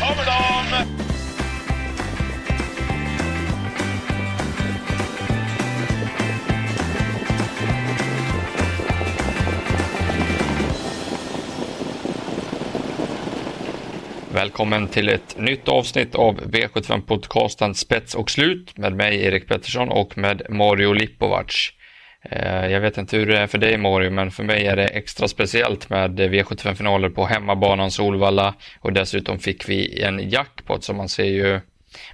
kommer de! Välkommen till ett nytt avsnitt av V75-podcasten Spets och slut med mig Erik Pettersson och med Mario Lipovac. Eh, jag vet inte hur det är för dig Mario, men för mig är det extra speciellt med V75-finaler på hemmabanan Solvalla och dessutom fick vi en jackpot som man ser ju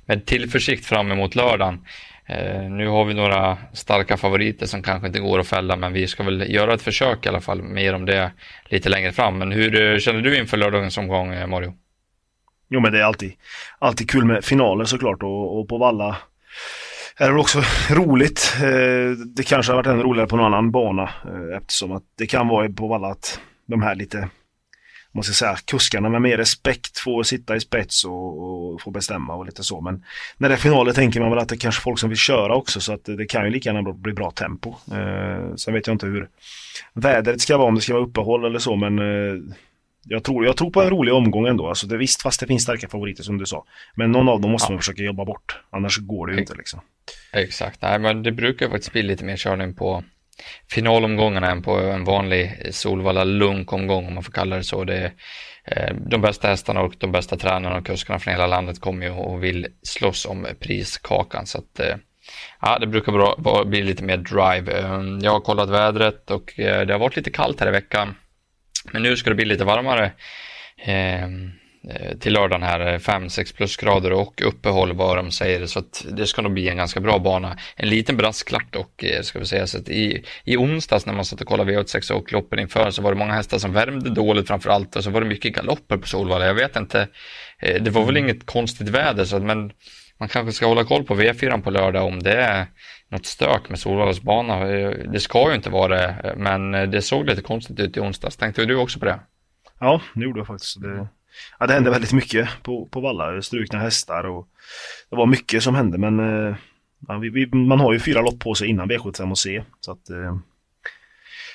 med tillförsikt fram emot lördagen. Eh, nu har vi några starka favoriter som kanske inte går att fälla, men vi ska väl göra ett försök i alla fall. Mer om det lite längre fram. Men hur eh, känner du inför lördagens omgång, Mario? Jo men det är alltid, alltid kul med finaler såklart och, och på Valla är det väl också roligt. Eh, det kanske har varit ännu roligare på någon annan bana eh, eftersom att det kan vara på Valla att de här lite, man ska säga, kuskarna med mer respekt får sitta i spets och, och få bestämma och lite så. Men när det är finaler tänker man väl att det är kanske folk som vill köra också så att det kan ju lika gärna bli bra tempo. Eh, sen vet jag inte hur vädret ska vara, om det ska vara uppehåll eller så men jag tror, jag tror på en rolig omgång ändå. Alltså det, visst, fast det finns starka favoriter som du sa. Men någon av dem måste man försöka jobba bort. Annars går det ju inte liksom. Exakt, nej men det brukar faktiskt bli lite mer körning på finalomgångarna än på en vanlig Solvalla lunkomgång om man får kalla det så. Det är, de bästa hästarna och de bästa tränarna och kuskarna från hela landet kommer ju och vill slåss om priskakan. Så att, eh, ja, det brukar bra, bli lite mer drive. Eh, jag har kollat vädret och eh, det har varit lite kallt här i veckan. Men nu ska det bli lite varmare eh, till lördagen här, 5-6 plusgrader och uppehåll vad de säger. Så att det ska nog bli en ganska bra bana. En liten brasklapp dock, eh, ska vi säga. Så att i, I onsdags när man satt och kollade V86 och loppen inför så var det många hästar som värmde dåligt framför allt och så var det mycket galopper på Solvalla. Jag vet inte, eh, det var väl inget konstigt väder så att, men man kanske ska hålla koll på V4 på lördag om det är något stök med Solvallas bana. Det ska ju inte vara det, men det såg lite konstigt ut i onsdags. Tänkte du också på det? Ja, det gjorde jag faktiskt. Det, ja, det hände väldigt mycket på, på Valla. Strukna hästar och det var mycket som hände, men eh, ja, vi, vi, man har ju fyra lopp på sig innan V75 och C. Så att eh,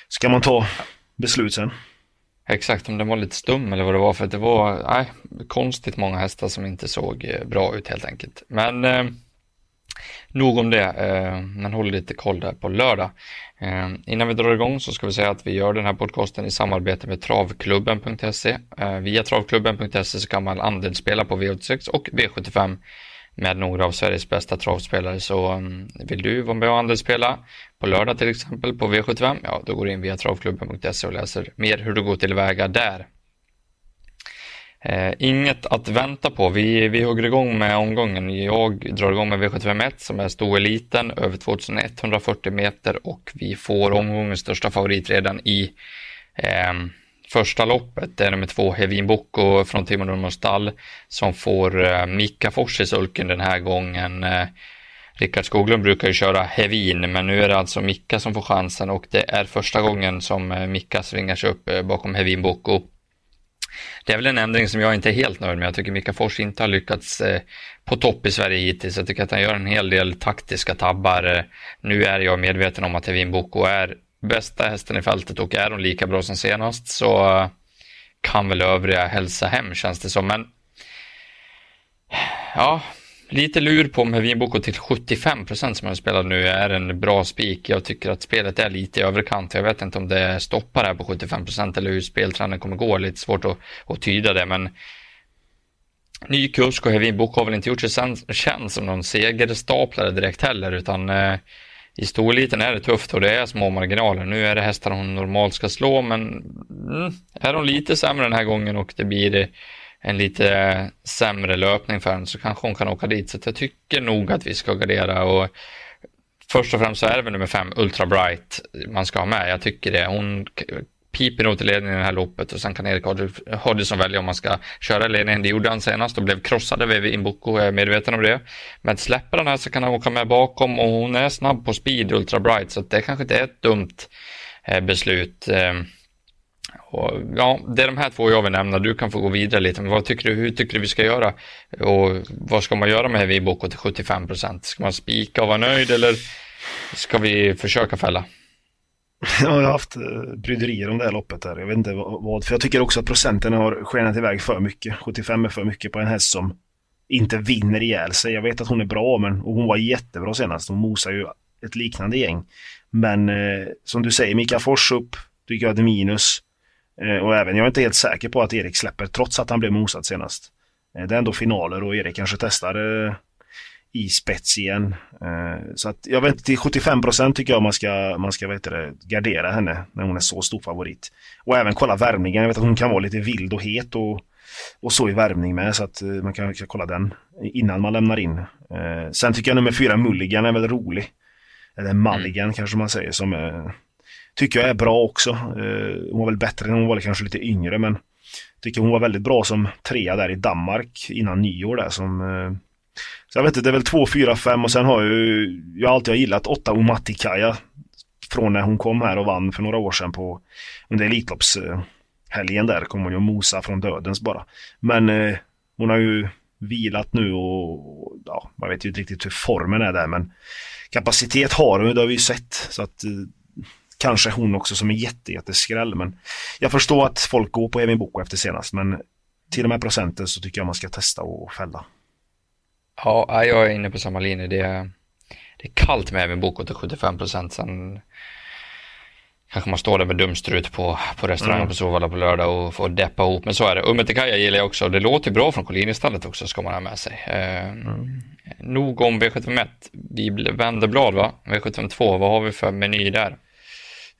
ska man ta beslut sen. Exakt, om den var lite stum eller vad det var för att det var nej, konstigt många hästar som inte såg eh, bra ut helt enkelt. Men eh, nog om det, eh, men håll lite koll där på lördag. Eh, innan vi drar igång så ska vi säga att vi gör den här podcasten i samarbete med travklubben.se. Eh, via travklubben.se så kan man andelsspela på V86 och V75 med några av Sveriges bästa travspelare. Så um, vill du vara med och andelsspela på lördag till exempel på V75, ja då går du in via travklubben.se och läser mer hur du går tillväga där. Eh, inget att vänta på. Vi, vi hugger igång med omgången. Jag drar igång med V751 som är stoeliten över 2140 meter och vi får omgångens största favorit redan i eh, första loppet. Det är nummer två Hevin Boko från Timo Nurmos stall som får eh, Mika Fors i sulken den här gången. Eh, Rickard Skoglund brukar ju köra Hevin, men nu är det alltså Mika som får chansen och det är första gången som eh, Mika svingar sig upp eh, bakom Hevin Boko. Det är väl en ändring som jag inte är helt nöjd med. Jag tycker Mika Fors inte har lyckats eh, på topp i Sverige hittills. Jag tycker att han gör en hel del taktiska tabbar. Eh, nu är jag medveten om att Evin Boko är bästa hästen i fältet och är hon lika bra som senast så eh, kan väl övriga hälsa hem känns det som. Men ja, lite lur på med Vinboko till 75 procent som jag spelar nu är en bra spik. Jag tycker att spelet är lite i överkant. Jag vet inte om det stoppar här på 75 procent eller hur speltrenden kommer gå. Lite svårt att, att tyda det, men ny kusk och Hevin Boko har väl inte gjort sig känd som någon segerstaplare direkt heller, utan eh, i storliten är det tufft och det är små marginaler. Nu är det hästar hon normalt ska slå, men mm, är hon lite sämre den här gången och det blir en lite sämre löpning för henne så kanske hon kan åka dit. Så jag tycker nog att vi ska gardera och först och främst så är det väl nummer fem, Ultra Bright, man ska ha med. Jag tycker det. Hon piper nog till ledningen i det här loppet och sen kan Erik Hodgson välja om man ska köra ledningen. Det gjorde han senast och blev krossad av Inboko, jag är medveten om det. Men släpper den här så kan han åka med bakom och hon är snabb på speed, Ultra Bright, så det kanske inte är ett dumt eh, beslut. Eh, och, ja, det är de här två jag vill nämna. Du kan få gå vidare lite. Men vad tycker du, hur tycker du vi ska göra? Och vad ska man göra med Viboko till 75 procent? Ska man spika och vara nöjd eller ska vi försöka fälla? jag har haft eh, bryderier om det här loppet där. Jag vet inte vad, för jag tycker också att procenten har skenat iväg för mycket. 75 är för mycket på en häst som inte vinner ihjäl sig. Jag vet att hon är bra, men och hon var jättebra senast. Hon mosar ju ett liknande gäng. Men eh, som du säger, Mika Fors upp, tycker jag det minus. Eh, och även, jag är inte helt säker på att Erik släpper, trots att han blev mosad senast. Eh, det är ändå finaler och Erik kanske testar eh, i spets igen. Så att jag vet inte, till 75% tycker jag man ska, man ska vet det, gardera henne när hon är så stor favorit. Och även kolla värmningen, jag vet att hon kan vara lite vild och het och, och så i värmning med så att man kan, kan kolla den innan man lämnar in. Sen tycker jag nummer fyra Mulligan är väl rolig. Eller Mulligan mm. kanske man säger som är, tycker jag är bra också. Eh, hon var väl bättre när hon var kanske lite yngre men tycker hon var väldigt bra som trea där i Danmark innan nyår där som eh, så jag vet inte, det är väl 2, 4, 5 och sen har jag ju, jag har alltid gillat 8 Omatikaya från när hon kom här och vann för några år sedan på under Elitloppshelgen där kom hon ju mosa från dödens bara. Men eh, hon har ju vilat nu och ja, man vet ju inte riktigt hur formen är där men kapacitet har hon ju, det har vi ju sett. Så att eh, kanske hon också som en jätte, jätteskräll men jag förstår att folk går på Evin Boko efter senast men till de här procenten så tycker jag man ska testa och fälla. Ja, jag är inne på samma linje. Det är, det är kallt med även Boko till 75 procent. Sen kanske man står där med dumstrut på, på restaurangen mm. på Sovalla på lördag och får deppa ihop. Men så är det. Umetikaja gillar jag också. Det låter bra från Collini-stallet också, ska man ha med sig. Eh, mm. Nog om V751. Vi vänder blad, va? V752, vad har vi för meny där?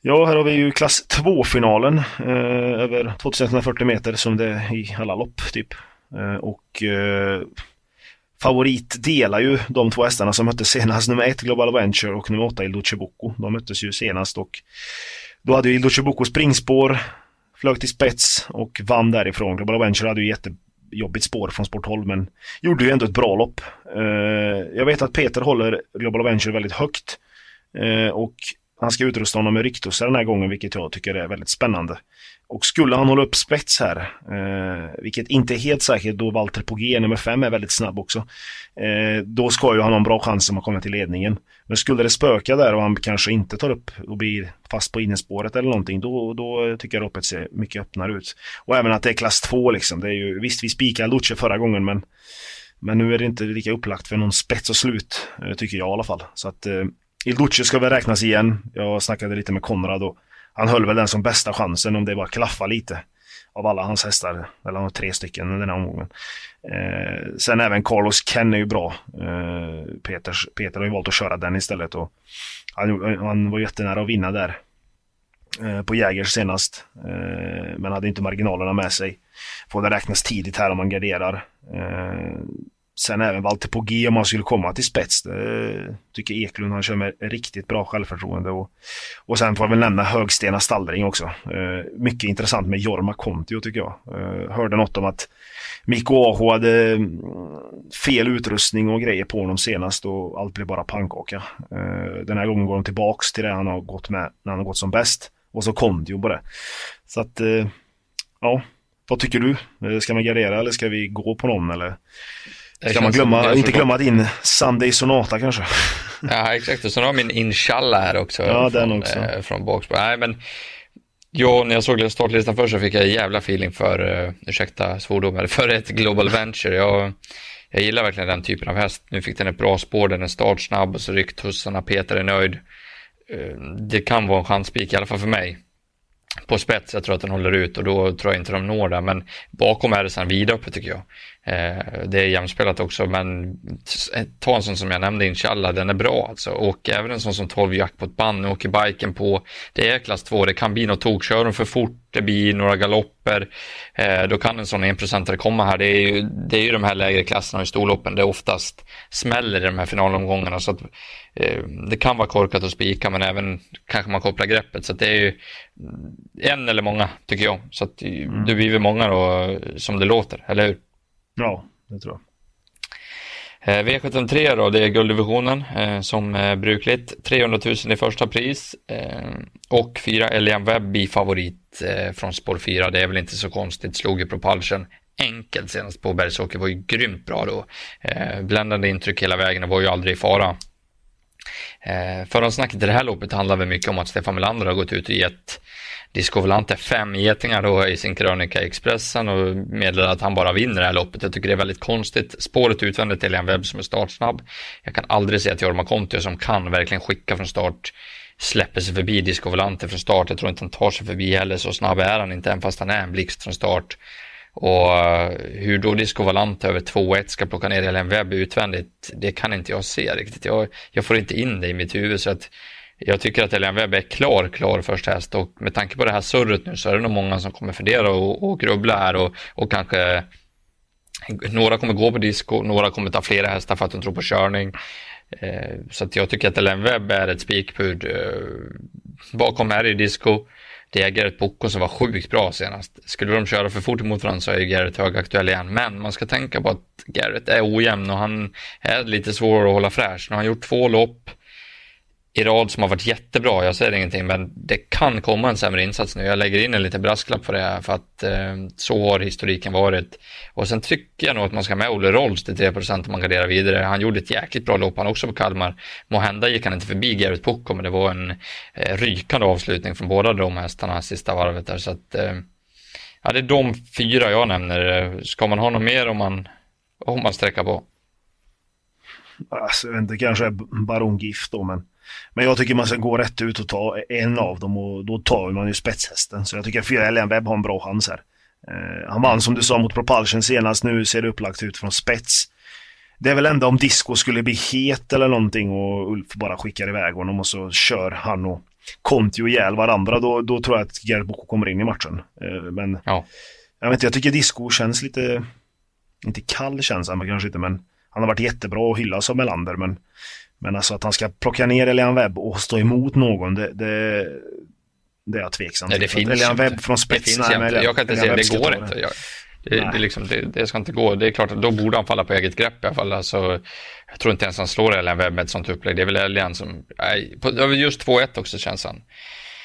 Ja, här har vi ju klass 2-finalen eh, över 2140 meter som det är i alla lopp typ. Eh, och eh, favorit delar ju de två hästarna som möttes senast. Nummer 1 Global Venture och nummer 8 Ildo Chebuco. De möttes ju senast och då hade ju Ildo Chebuco springspår, flög till spets och vann därifrån. Global Venture hade ju jättejobbigt spår från sport 12 men gjorde ju ändå ett bra lopp. Eh, jag vet att Peter håller Global Venture väldigt högt eh, och han ska utrusta honom med ryktusar den här gången vilket jag tycker är väldigt spännande. Och skulle han hålla upp spets här, eh, vilket inte är helt säkert då Walter Pogé, nummer 5, är väldigt snabb också. Eh, då ska ju han ha en bra chans om att komma till ledningen. Men skulle det spöka där och han kanske inte tar upp och blir fast på innespåret eller någonting, då, då tycker jag loppet ser mycket öppnare ut. Och även att det är klass 2 liksom. Det är ju, visst, vi spikade Luce förra gången, men, men nu är det inte lika upplagt för någon spets och slut, eh, tycker jag i alla fall. Så att eh, Ilduce ska väl räknas igen. Jag snackade lite med Konrad och han höll väl den som bästa chansen om det bara klaffa lite. Av alla hans hästar, eller han har tre stycken den här omgången. Eh, sen även Carlos Ken är ju bra. Eh, Peters, Peter har ju valt att köra den istället och han, han var jättenära att vinna där. Eh, på Jägers senast. Eh, men hade inte marginalerna med sig. Får det räknas tidigt här om man garderar. Eh, Sen även Walter på G om man skulle komma till spets. Det tycker Eklund han kör med riktigt bra självförtroende. Och, och sen får jag väl nämna Högstena Stallring också. Eh, mycket intressant med Jorma Kontio tycker jag. Eh, hörde något om att Mikko Aho hade mm, fel utrustning och grejer på honom senast och allt blev bara pannkaka. Eh, den här gången går de tillbaks till det han har gått med när han har gått som bäst. Och så Kontio på det. Så att, eh, ja. Vad tycker du? Eh, ska man gardera eller ska vi gå på någon eller? Ska man glömma, inte glömma din Sunday Sonata kanske? ja, exakt. Och sen har min Inshallah här också. Ja, från, den också. Eh, från Boxbo. Nej, men ja, när jag såg startlistan först så fick jag jävla feeling för, uh, ursäkta svordomar, för ett Global Venture. Jag, jag gillar verkligen den typen av häst. Nu fick den ett bra spår, den är startsnabb och så ryckt tussarna, Peter är nöjd. Uh, det kan vara en chanspik, i alla fall för mig på spets. Jag tror att den håller ut och då tror jag inte de når det. Men bakom är det sen vidöppet tycker jag. Eh, det är jämspelat också, men ta en sån som jag nämnde, Inshallah, den är bra alltså. Och även en sån som 12 jackpot band, nu åker biken på, det är klass 2, det kan bli något tok, kör de för fort, det blir några galopper, eh, då kan en sån enprocentare komma här. Det är, ju, det är ju de här lägre klasserna i storloppen det oftast smäller i de här finalomgångarna. Så att, eh, det kan vara korkat att spika, men även kanske man kopplar greppet. Så det är ju en eller många, tycker jag. Så att, mm. det blir väl många då, som det låter, eller hur? Ja, det tror jag. Eh, V73 då, det är gulddivisionen eh, som är brukligt. 300 000 i första pris eh, och fyra Elian Webb i favorit eh, från spår 4. Det är väl inte så konstigt, slog ju Propulsion enkelt senast på Bergsåker, var ju grymt bra då. Eh, bländande intryck hela vägen och var ju aldrig i fara. Eh, förhandsnacket i det här loppet handlar väl mycket om att Stefan Melander har gått ut och gett Discovolante fem getingar då i sin krönika i Expressen och meddelar att han bara vinner det här loppet. Jag tycker det är väldigt konstigt. Spåret utvändigt till en webb som är startsnabb. Jag kan aldrig se att Jorma Kontio som kan verkligen skicka från start släpper sig förbi Discovolante från start. Jag tror inte han tar sig förbi heller, så snabb är han inte, även fast han är en blixt från start. Och eh, hur då Discovalante över 2-1 ska plocka ner hela en webb utvändigt, det kan inte jag se riktigt. Jag, jag får inte in det i mitt huvud, så att jag tycker att Elian Webb är klar, klar första häst och med tanke på det här surret nu så är det nog många som kommer fundera och, och grubbla här och, och kanske några kommer gå på disco, några kommer ta flera hästar för att de tror på körning. Eh, så att jag tycker att Ellen Webb är ett spikbud. Eh, bakom här i disco, det är Gerrit Bocco som var sjukt bra senast. Skulle de köra för fort emot varandra så är ju Gerrit högaktuell igen. Men man ska tänka på att Gerrit är ojämn och han är lite svår att hålla fräsch. Nu har han gjort två lopp i rad som har varit jättebra, jag säger ingenting, men det kan komma en sämre insats nu. Jag lägger in en liten brasklapp för det här, för att eh, så har historiken varit. Och sen tycker jag nog att man ska med Olle Rolls till 3% om man garderar vidare. Han gjorde ett jäkligt bra lopp han också på Kalmar. Måhända gick han inte förbi Gerrit Pucko, men det var en eh, rykande avslutning från båda de hästarna sista varvet där. Så att, eh, ja, det är de fyra jag nämner. Eh, ska man ha något mer om man, om man sträcker på? Alltså, jag vet inte, kanske är Baron Gift då, men men jag tycker man ska gå rätt ut och ta en av dem och då tar man ju spetshästen. Så jag tycker fyra Ellen Webb har en bra chans här. Uh, han vann som du sa mot Propulsion senast, nu ser det upplagt ut från spets. Det är väl ändå om Disco skulle bli het eller någonting och Ulf bara skickar iväg honom och så kör han och Kontio ihjäl varandra, då, då tror jag att Gerhard Boko kommer in i matchen. Uh, men ja. jag vet inte, jag tycker Disco känns lite, inte kall känns han kanske inte, men han har varit jättebra och hyllas av Melander, men men alltså att han ska plocka ner Elian Webb och stå emot någon, det, det, det är jag tveksam till. Nej, det finns Elian Webb från spetsen. Jag kan inte säga, det går inte. Jag, det, det, liksom, det, det, ska inte gå. Det är klart att då borde han falla på eget grepp i alla fall. Alltså, jag tror inte ens han slår Elian Webb med ett sånt upplägg. Det är väl Elian som... Nej, på, just 2-1 också känns han.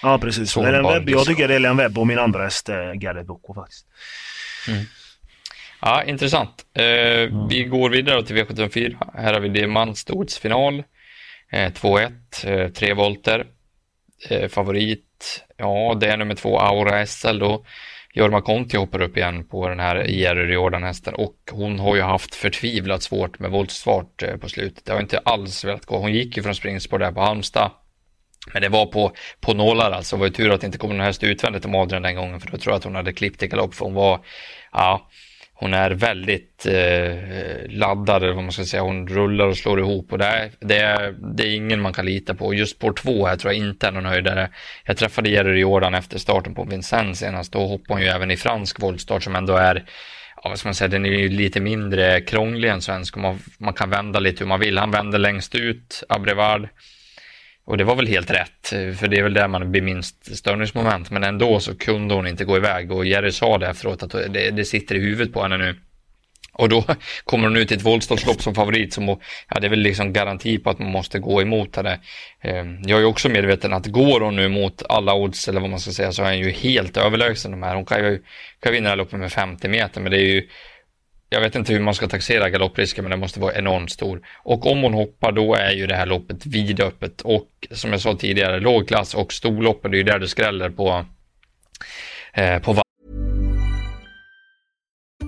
Ja, precis. Elian Webb, jag tycker det är Elian Webb och min andra häst är Gareth Boko faktiskt. Mm. Ja, intressant. Eh, mm. Vi går vidare till V754. Här har vi diamantstordsfinal. Eh, 2-1, eh, 3 volter. Eh, favorit, ja det är nummer två Aura SL då. Jorma Conti hoppar upp igen på den här Jerry Riordan-hästen och hon har ju haft förtvivlat svårt med voltsvart eh, på slutet. Det har inte alls velat gå. Hon gick ju från springspår där på Halmstad. Men det var på, på nålar alltså. Det var ju tur att det inte kom någon häst utvändigt om Adrian den gången för då tror jag att hon hade klippt i galopp för hon var, ja, hon är väldigt eh, laddad, eller vad man ska säga. Hon rullar och slår ihop och det är, det är, det är ingen man kan lita på. Just spår två här tror jag inte är någon höjdare. Jag träffade Jerry Jordan efter starten på Vincennes senast. Då hoppade hon ju även i fransk voltstart som ändå är ja, vad ska man säga, den är ju lite mindre krånglig än svensk och man, man kan vända lite hur man vill. Han vänder längst ut, Abrevard. Och det var väl helt rätt, för det är väl där man blir minst störningsmoment. Men ändå så kunde hon inte gå iväg och Jerry sa det efteråt att det, det sitter i huvudet på henne nu. Och då kommer hon ut i ett voltstålslopp som favorit som, ja det är väl liksom garanti på att man måste gå emot henne. Ehm, jag är också medveten att går hon nu mot alla odds eller vad man ska säga så är hon ju helt överlägsen de här. Hon kan ju kan vinna det här loppet med 50 meter men det är ju jag vet inte hur man ska taxera galopprisken, men den måste vara enormt stor. Och om hon hoppar, då är ju det här loppet vidöppet. Och som jag sa tidigare, lågklass och storloppen, det är ju där du skräller på, eh, på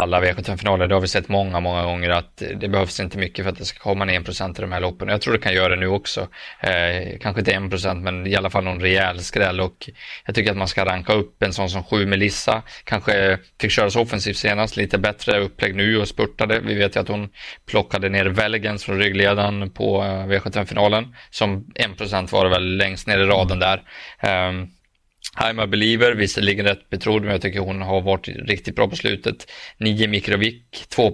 alla V75-finaler, det har vi sett många, många gånger att det behövs inte mycket för att det ska komma ner en procent i de här loppen. Jag tror det kan göra det nu också. Eh, kanske inte en procent, men i alla fall någon rejäl skräll och jag tycker att man ska ranka upp en sån som sju Melissa. Kanske fick köras offensivt senast, lite bättre upplägg nu och spurtade. Vi vet ju att hon plockade ner Velgens från ryggledaren på eh, V75-finalen. Som en procent var det väl längst ner i raden där. Um, I'm a believer, visserligen rätt betrodd, men jag tycker hon har varit riktigt bra på slutet. 9 mikrovik, 2.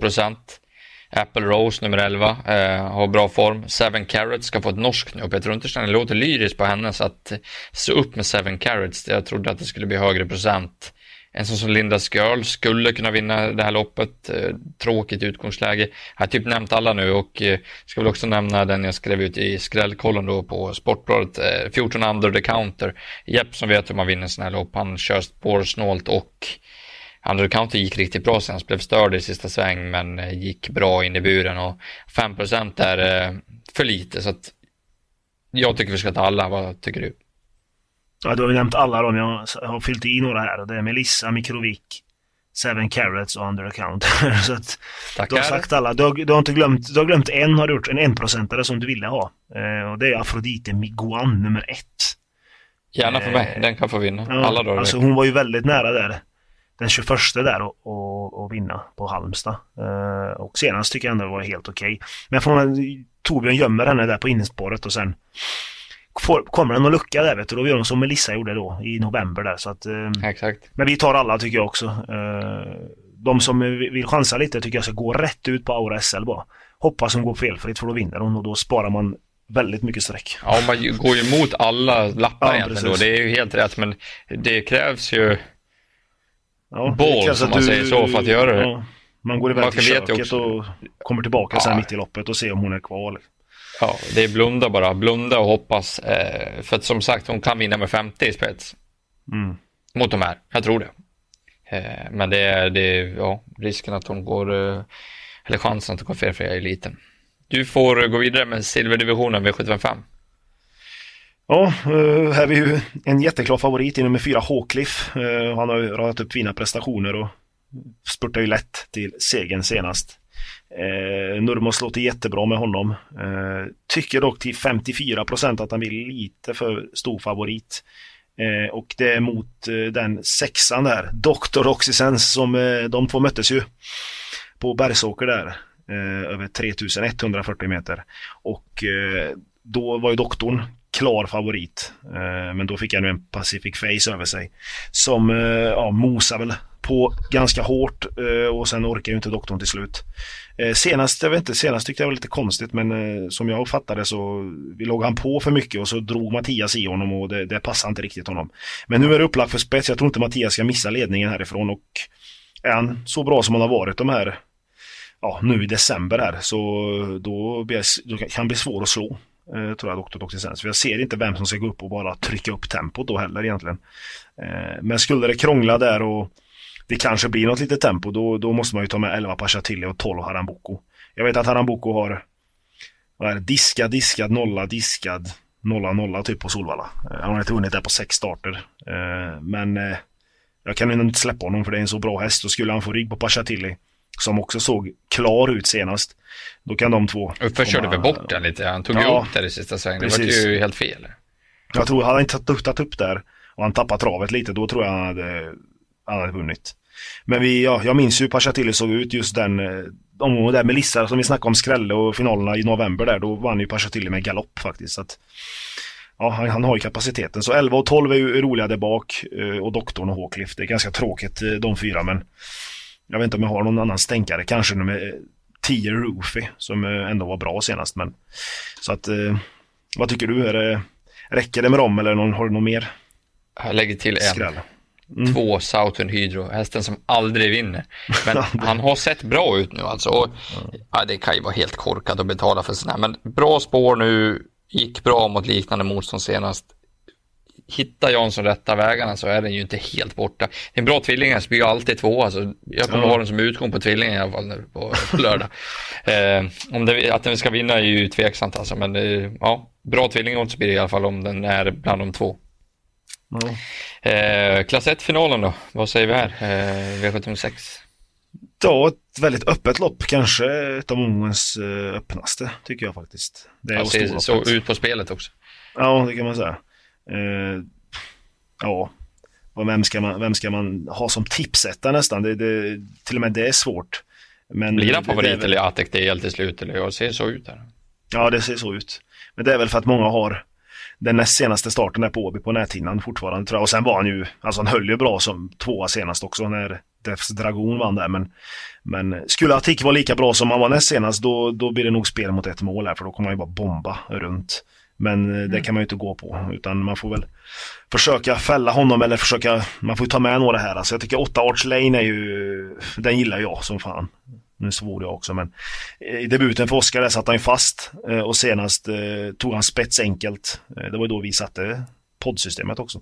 Apple Rose nummer 11 eh, har bra form. Seven Carrots ska få ett norskt nu och Peter det låter lyriskt på henne så att se upp med Seven Carrots. Jag trodde att det skulle bli högre procent. En sån som Linda Skörl skulle kunna vinna det här loppet. Eh, tråkigt utgångsläge. Jag har typ nämnt alla nu och eh, ska väl också nämna den jag skrev ut i skrällkollen då på Sportbladet. Eh, 14 under the counter. Jepp som vet hur man vinner sådana här lopp. Han kör spårsnålt och Under the counter gick riktigt bra sen. Blev störd i sista sväng men gick bra in i buren och 5% är för lite så att jag tycker vi ska ta alla. Vad tycker du? Ja, du har ju nämnt alla dem. Jag har fyllt i några här. Det är Melissa, Mikrovik, Seven Carrots och Under Account. så att Tackar. du har sagt alla. Du har, du har inte glömt, du har glömt en har du gjort. En enprocentare som du ville ha. Eh, och det är Afrodite Miguan nummer ett. Gärna för mig. Eh, Den kan få vinna. Ja, alla dagar. alltså hon var ju väldigt nära där. Den 21 där och, och, och vinna på Halmstad. Eh, och senast tycker jag ändå det var helt okej. Men får man, Torbjörn gömmer henne där på innerspåret och sen får, kommer den att lucka där vet du. Då gör de som Melissa gjorde då i november där. Så att, eh, Exakt. men vi tar alla tycker jag också. Eh, de som vill chansa lite tycker jag ska gå rätt ut på Aura SL bara. Hoppas hon går felfritt för då vinner hon och då sparar man väldigt mycket streck. Ja, man går ju emot alla lappar Ja, egentligen då. Det är ju helt rätt, men det krävs ju... Ja, Boll, det som man säger så, för att göra det. Ja, man går iväg Man till köket också- och kommer tillbaka sen Ja. mitt i loppet och ser om hon är kvar. liksom. Ja, det är blunda bara. Blunda och hoppas. Eh, för att som sagt, hon kan vinna med 50 i spets. Mm. Mot de här. Jag tror det. Eh, men det är, det är, ja, risken att hon går, eh, eller chansen att hon går felfri är liten. Du får eh, gå vidare med silverdivisionen V755. Ja, eh, här är vi ju en jätteklar favorit i nummer fyra, Hawcliffe. Eh, Han har ju radat upp fina prestationer och spurtar ju lätt till segern senast. Eh, Nurmos låter jättebra med honom. Eh, tycker dock till 54% att han blir lite för stor favorit. Eh, och det är mot eh, den sexan där, Dr. Oxysens, som eh, de två möttes ju på Bergsåker där. Eh, över 3140 meter. Och eh, då var ju doktorn klar favorit. Eh, men då fick han ju en Pacific Face över sig. Som eh, ja, mosade väl på ganska hårt eh, och sen orkar ju inte doktorn till slut. Eh, senast, jag vet inte, senast tyckte jag var lite konstigt men eh, som jag fattade så vi låg han på för mycket och så drog Mattias i honom och det, det passade inte riktigt honom. Men nu är det upplagt för spets, jag tror inte Mattias ska missa ledningen härifrån och är han så bra som han har varit de här ja, nu i december här så då, blir, då kan det bli svår att slå. Eh, tror jag Dr. Toxicens. För jag ser inte vem som ska gå upp och bara trycka upp tempot då heller egentligen. Eh, men skulle det krångla där och det kanske blir något litet tempo då, då måste man ju ta med 11 Pashatili och 12 Harambuco. Jag vet att Harambuco har vad är det, diskad, diskad, nolla, diskad, nolla, nolla typ på Solvalla. Eh, han har inte vunnit där på sex starter. Eh, men eh, jag kan ju inte släppa honom för det är en så bra häst och skulle han få rygg på Pashatili som också såg klar ut senast. Då kan de två... Körde komma- väl bort den lite. Han tog ju Ja, upp där i sista svängen. Det var precis. ju helt fel. Jag tror, hade han inte tagit upp där och han tappat travet lite, då tror jag han hade, han hade vunnit. Men vi, ja, jag minns ju hur Pashatili såg ut just den eh, omgången där med Lissa som vi snackade om skrälle och finalerna i november där, då vann ju Pashatili med galopp faktiskt. Så att, ja, han, han har ju kapaciteten. Så 11 och 12 är ju roliga där bak eh, och doktorn och Håkliff. Det är ganska tråkigt eh, de fyra men jag vet inte om jag har någon annan stänkare, kanske nummer 10 Roofy som eh, ändå var bra senast men så att eh, vad tycker du? Är det, räcker det med dem eller någon, har du någon mer Jag lägger till en. skräll? Mm. Två Southern Hydro, hästen som aldrig vinner. Men han har sett bra ut nu alltså. Och, ja, det kan ju vara helt korkat att betala för sådana här. Men bra spår nu, gick bra mot liknande motstånd senast. Hittar Jansson rätta vägarna så är den ju inte helt borta. Det är en bra tvilling, jag blir ju alltid två. Alltså, jag kommer Ja. ha den som utgång på tvillingen i alla fall nu på, på lördag. eh, om det, att den ska vinna är ju tveksamt alltså. Men eh, ja, bra tvillingodds blir det i alla fall om den är bland de två. Eh, klass 1-finalen då, vad säger vi här? Eh, V76. ja, ett väldigt öppet lopp. Kanske ett av omgångens eh, öppnaste tycker jag faktiskt. Det är ser så ut på spelet också. Ja, det kan man säga. Eh, ja, och vem ska, man, vem ska man ha som tipsetta nästan? Det, det, till och med det är svårt. Men Blir han det- det är favorit väl- eller DL till slut? Eller jag ser så ut här. Ja, det ser så ut. Men det är väl för att många har den näst senaste starten där på Åby på näthinnan fortfarande tror jag. Och sen var han ju, alltså han höll ju bra som tvåa senast också när ZFs Dragon vann där. Men, men skulle Attik vara lika bra som han var näst senast, då, då blir det nog spel mot ett mål här, för då kommer han ju bara bomba runt. Men mm. det kan man ju inte gå på, utan man får väl försöka fälla honom eller försöka, man får ju ta med några här. Alltså jag tycker 8 Arch Lane är ju, den gillar jag som fan. Nu svor jag också men i debuten för Oskar där satt han ju fast eh, och senast eh, tog han spets enkelt. Eh, det var då vi satte poddsystemet också.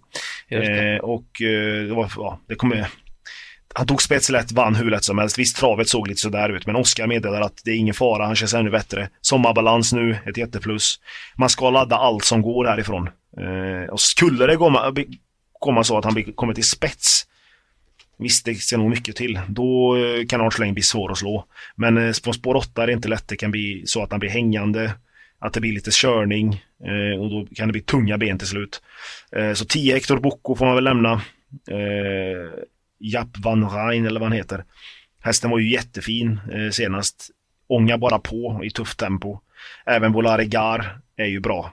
Eh, och det var, ja, det kommer han tog spets lätt, vann hur lätt som helst. Visst, travet såg lite sådär ut, men Oskar meddelar att det är ingen fara, han känns ännu bättre. Sommarbalans nu, ett jätteplus. Man ska ladda allt som går härifrån. Eh, och skulle det komma, komma så att han kommer till spets, Visst, det ser nog mycket till. Då eh, kan Arch bli svår att slå. Men eh, på spår 8 är det inte lätt. Det kan bli så att han blir hängande. Att det blir lite körning. Eh, och då kan det bli tunga ben till slut. Så 10 Hector Bocco får man väl lämna. Japp van Rijn eller vad han heter. Hästen var ju jättefin senast. Ånga bara på i tufft tempo. Även Volare Gar är ju bra.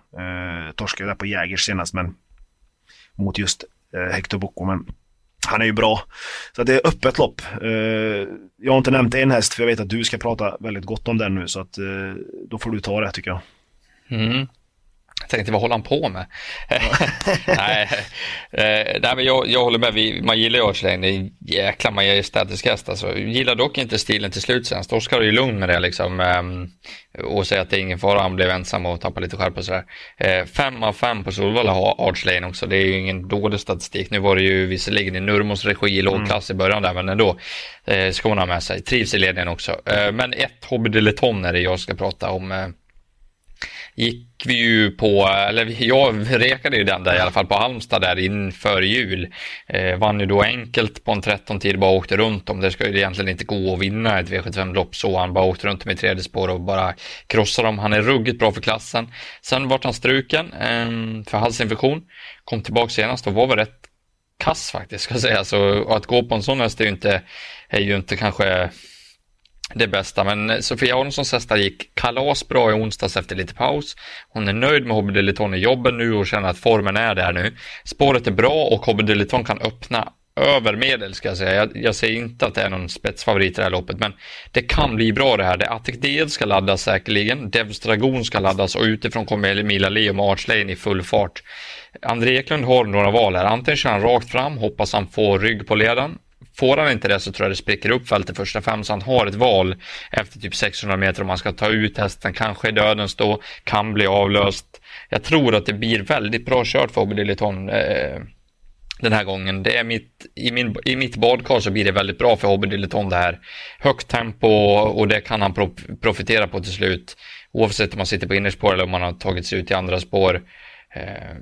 torskade där på Jägers senast men mot just Hector Bocco. Men han är ju bra. Så det är öppet lopp. Eh, jag har inte nämnt en häst för jag vet att du ska prata väldigt gott om den nu så att eh, då får du ta det tycker jag. Mm. Tänkte, vad håller han på med? nej, eh, nej, men jag, jag håller med. Vi, man gillar ju Örseläng. Det är en jäkla majestätisk häst. Alltså, gillar dock inte stilen till slut sen. Oskar är ju lugn med det liksom. Eh, och säger att det är ingen fara. Han blev ensam och tappade lite skärpa och sådär. Eh, fem av fem på Solvalla har Arch Lane också. Det är ju ingen dålig statistik. Nu var det ju visserligen i Nurmos regi i lågklass mm. i början där, men ändå. Eh, ha med sig. Trivs i ledningen också. Eh, men ett Hobby är det jag ska prata om. Gick vi ju på, eller jag rekade ju den där i alla fall på Halmstad där inför jul. Eh, vann ju då enkelt på en 13 tid, bara åkte runt om. Det ska ju egentligen inte gå att vinna ett V75-lopp så. Han bara åkte runt med tredje spår och bara krossade dem. Han är ruggigt bra för klassen. Sen vart han struken eh, för halsinfektion. Kom tillbaka senast och var väl rätt kass faktiskt ska jag säga. Så att gå på en sån häst är ju inte, är ju inte kanske det bästa. Men Sofia Aronssons hästar gick kalasbra i onsdags efter lite paus. Hon är nöjd med Hobby Deliton i jobben nu och känner att formen är där nu. Spåret är bra och Hobby Deliton kan öppna över medel ska jag säga. Jag, jag säger inte att det är någon spetsfavorit i det här loppet, men det kan bli bra det här. Det Attic DL ska laddas säkerligen. Devs Dragon ska laddas och utifrån kommer Mila Leo med Arch Lane i full fart. André Eklund har några val här. Antingen kör han rakt fram, hoppas han får rygg på ledaren. Får han inte det så tror jag det spricker upp fältet första fem så han har ett val efter typ 600 meter om han ska ta ut hästen, kanske i döden stå, kan bli avlöst. Jag tror att det blir väldigt bra kört för Hobby eh, den här gången. Det är mitt, i, min, I mitt badkar så blir det väldigt bra för Hobby Dileton det här. Högt tempo och det kan han profitera på till slut. Oavsett om man sitter på innerspår eller om man har tagit sig ut i andra spår. Eh,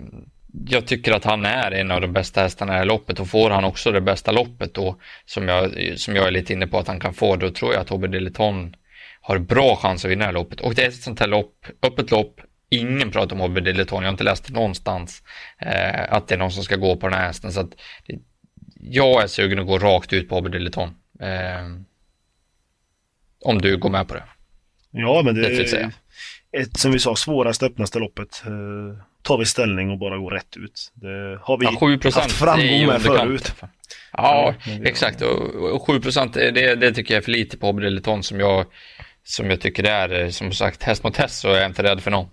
jag tycker att han är en av de bästa hästarna i det här loppet och får han också det bästa loppet då som jag, som jag är lite inne på att han kan få då tror jag att Hobby Dileton har bra chans att vinna det här loppet och det är ett sånt här lopp, öppet lopp Ingen pratar om Hobby Dileton, jag har inte läst någonstans eh, att det är någon som ska gå på den här hästen så att jag är sugen att gå rakt ut på Hobby Dileton. Eh, om du går med på det. Ja, men det, det är ett, som vi sa, svåraste öppnaste loppet. Eh, tar vi ställning och bara går rätt ut. Det har vi ja, 7 haft framgång med förut. Ja, exakt. Och, och 7 det, det tycker jag är för lite på Hobby som jag, som jag tycker det är. Som sagt, häst mot häst så är jag inte rädd för någon.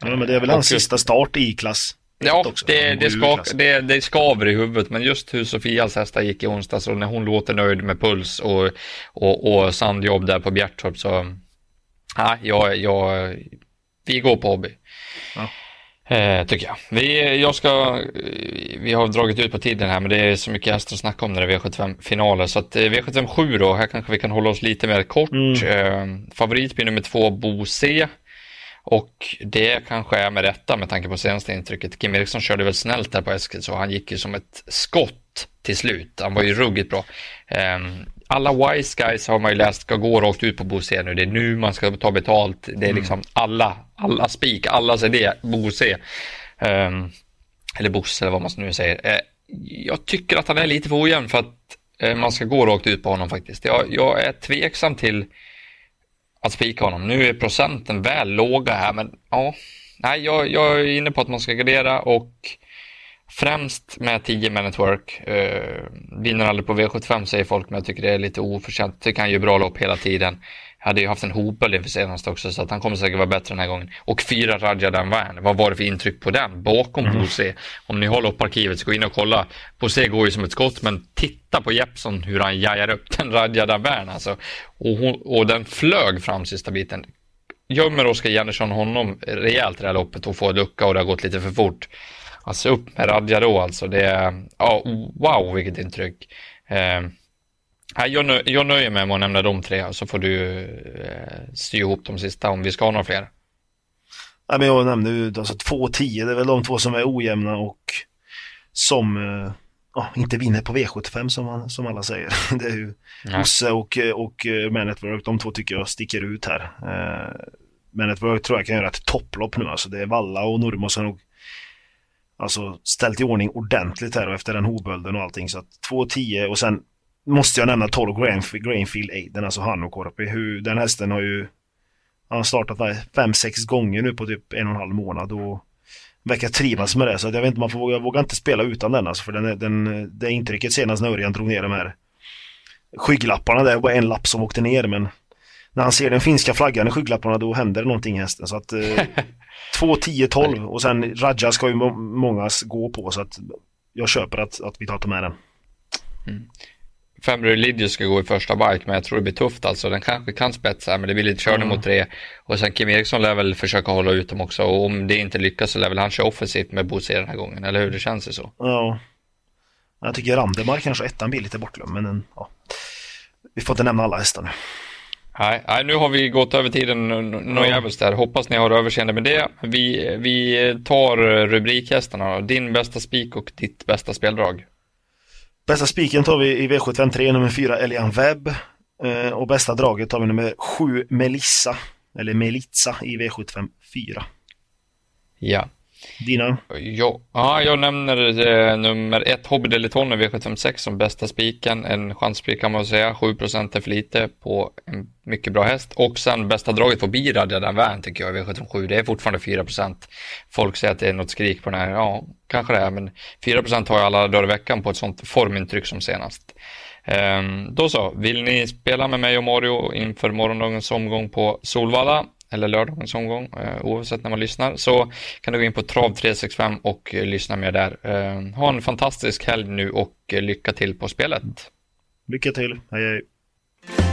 Ja, men det är väl hans sista start i klass Ja, det, det, skak, det, det skaver i huvudet, men just hur Sofias hästar gick i onsdags och när hon låter nöjd med puls och, och, och sandjobb där på Bjärtorp så, ja, jag, jag, vi går på hobby. Ja. Eh, tycker jag. Vi, jag ska, vi har dragit ut på tiden här men det är så mycket hästar att snacka om när det är V75-finaler. Så att eh, V75 7 då, här kanske vi kan hålla oss lite mer kort. Mm. Eh, favorit blir nummer två, Bo C. Och det kanske är med rätta med tanke på senaste intrycket. Kim Eriksson körde väl snällt där på Eskil så han gick ju som ett skott till slut. Han var ju ruggigt bra. Alla wise guys har man ju läst ska gå rakt ut på Bose nu. Det är nu man ska ta betalt. Det är mm. liksom alla, alla spik, allas idé, Bose. Um, eller Bosse eller vad man nu säger. Uh, jag tycker att han är lite för ojämn för att uh, man ska gå rakt ut på honom faktiskt. Jag, jag är tveksam till att spika honom. Nu är procenten väl låga här, men ja, nej, jag, jag är inne på att man ska gardera och Främst med 10 Man at Work. Uh, vinner aldrig på V75 säger folk, men jag tycker det är lite oförtjänt. Tycker han gör bra lopp hela tiden. Hade ju haft en Hopel inför senast också, så att han kommer säkert vara bättre den här gången. Och fyra Raja Danvan, vad var det för intryck på den? Bakom mm. Bose. Om ni har lopparkivet så gå in och kolla. Bose går ju som ett skott, men titta på Jeppson hur han jajar upp den Raja Danvan alltså. Och, hon, och den flög fram sista biten. Gömmer Oskar Jennersson honom rejält i det här loppet och får lucka och det har gått lite för fort. Alltså upp med Radja då alltså. Det är, ja, wow vilket intryck. Eh, jag, jag nöjer mig med att nämna de tre så får du eh, sy ihop de sista om vi ska ha några fler. Ja, men jag nämnde ju alltså 2-10, det är väl de två som är ojämna och som eh, ja, inte vinner på V75 som, man, som alla säger. Det är ju Osse och, och eh, Man Network, de två tycker jag sticker ut här. Eh, Man Network tror jag kan göra ett topplopp nu alltså. Det är Valla och har nog alltså ställt i ordning ordentligt här och efter den hovbölden och allting. Så att 2-10 och sen måste jag nämna 12 Grainfield, Grainfield Aiden, alltså han och Korpi. Hur, den hästen har ju han har startat 5-6 gånger nu på typ en och en halv månad och verkar trivas med det. Så jag vet inte, man får, jag vågar inte spela utan den alltså, för den, den, det intrycket senast när Örjan drog ner de här skygglapparna där, det var en lapp som åkte ner men när han ser den finska flaggan i skygglapparna då händer det någonting i hästen. Så att eh, 2, 10, 12 och sen Raja ska ju många gå på så att jag köper att, att vi tar med den. Mm. Fem Religious ska gå i första bike, men jag tror det blir tufft alltså. Den kanske kan spetsa, men det blir lite körning mm. mot tre. Och sen Kim Eriksson lär väl försöka hålla ut dem också. Och om det inte lyckas så lär väl han köra offensivt med Bosse den här gången, eller hur? Det känns det så. Ja. Jag tycker Randemar kanske ettan blir lite bortglömd, men en, ja. Vi får inte nämna alla hästar nu. Nej, nej, nu har vi gått över tiden något jävligt där. Hoppas ni har överseende med det. Vi, vi tar rubrikhästarna. Din bästa spik och ditt bästa speldrag. Bästa spiken tar vi i V753 nummer 4 Elian Webb. Eh, och bästa draget tar vi nummer 7 Melissa. Eller Melitza i V75 4. Ja. Dina? Ja, ja jag nämner eh, nummer ett Hobby Deliton V756 som bästa spiken. En chansspik kan man säga. 7 är för lite på en mycket bra häst. Och sen bästa draget på Bira, den vän tycker jag i V757. Det är fortfarande 4% Folk säger att det är något skrik på den här. Ja, kanske det är, men 4% har jag alla dagar i veckan på ett sånt formintryck som senast. Um, då så, vill ni spela med mig och Mario inför morgondagens omgång på Solvalla eller lördagens omgång, eh, oavsett när man lyssnar, så kan du gå in på Trav365 och eh, lyssna mer där. Eh, ha en fantastisk helg nu och lycka till på spelet. Lycka till, hej hej.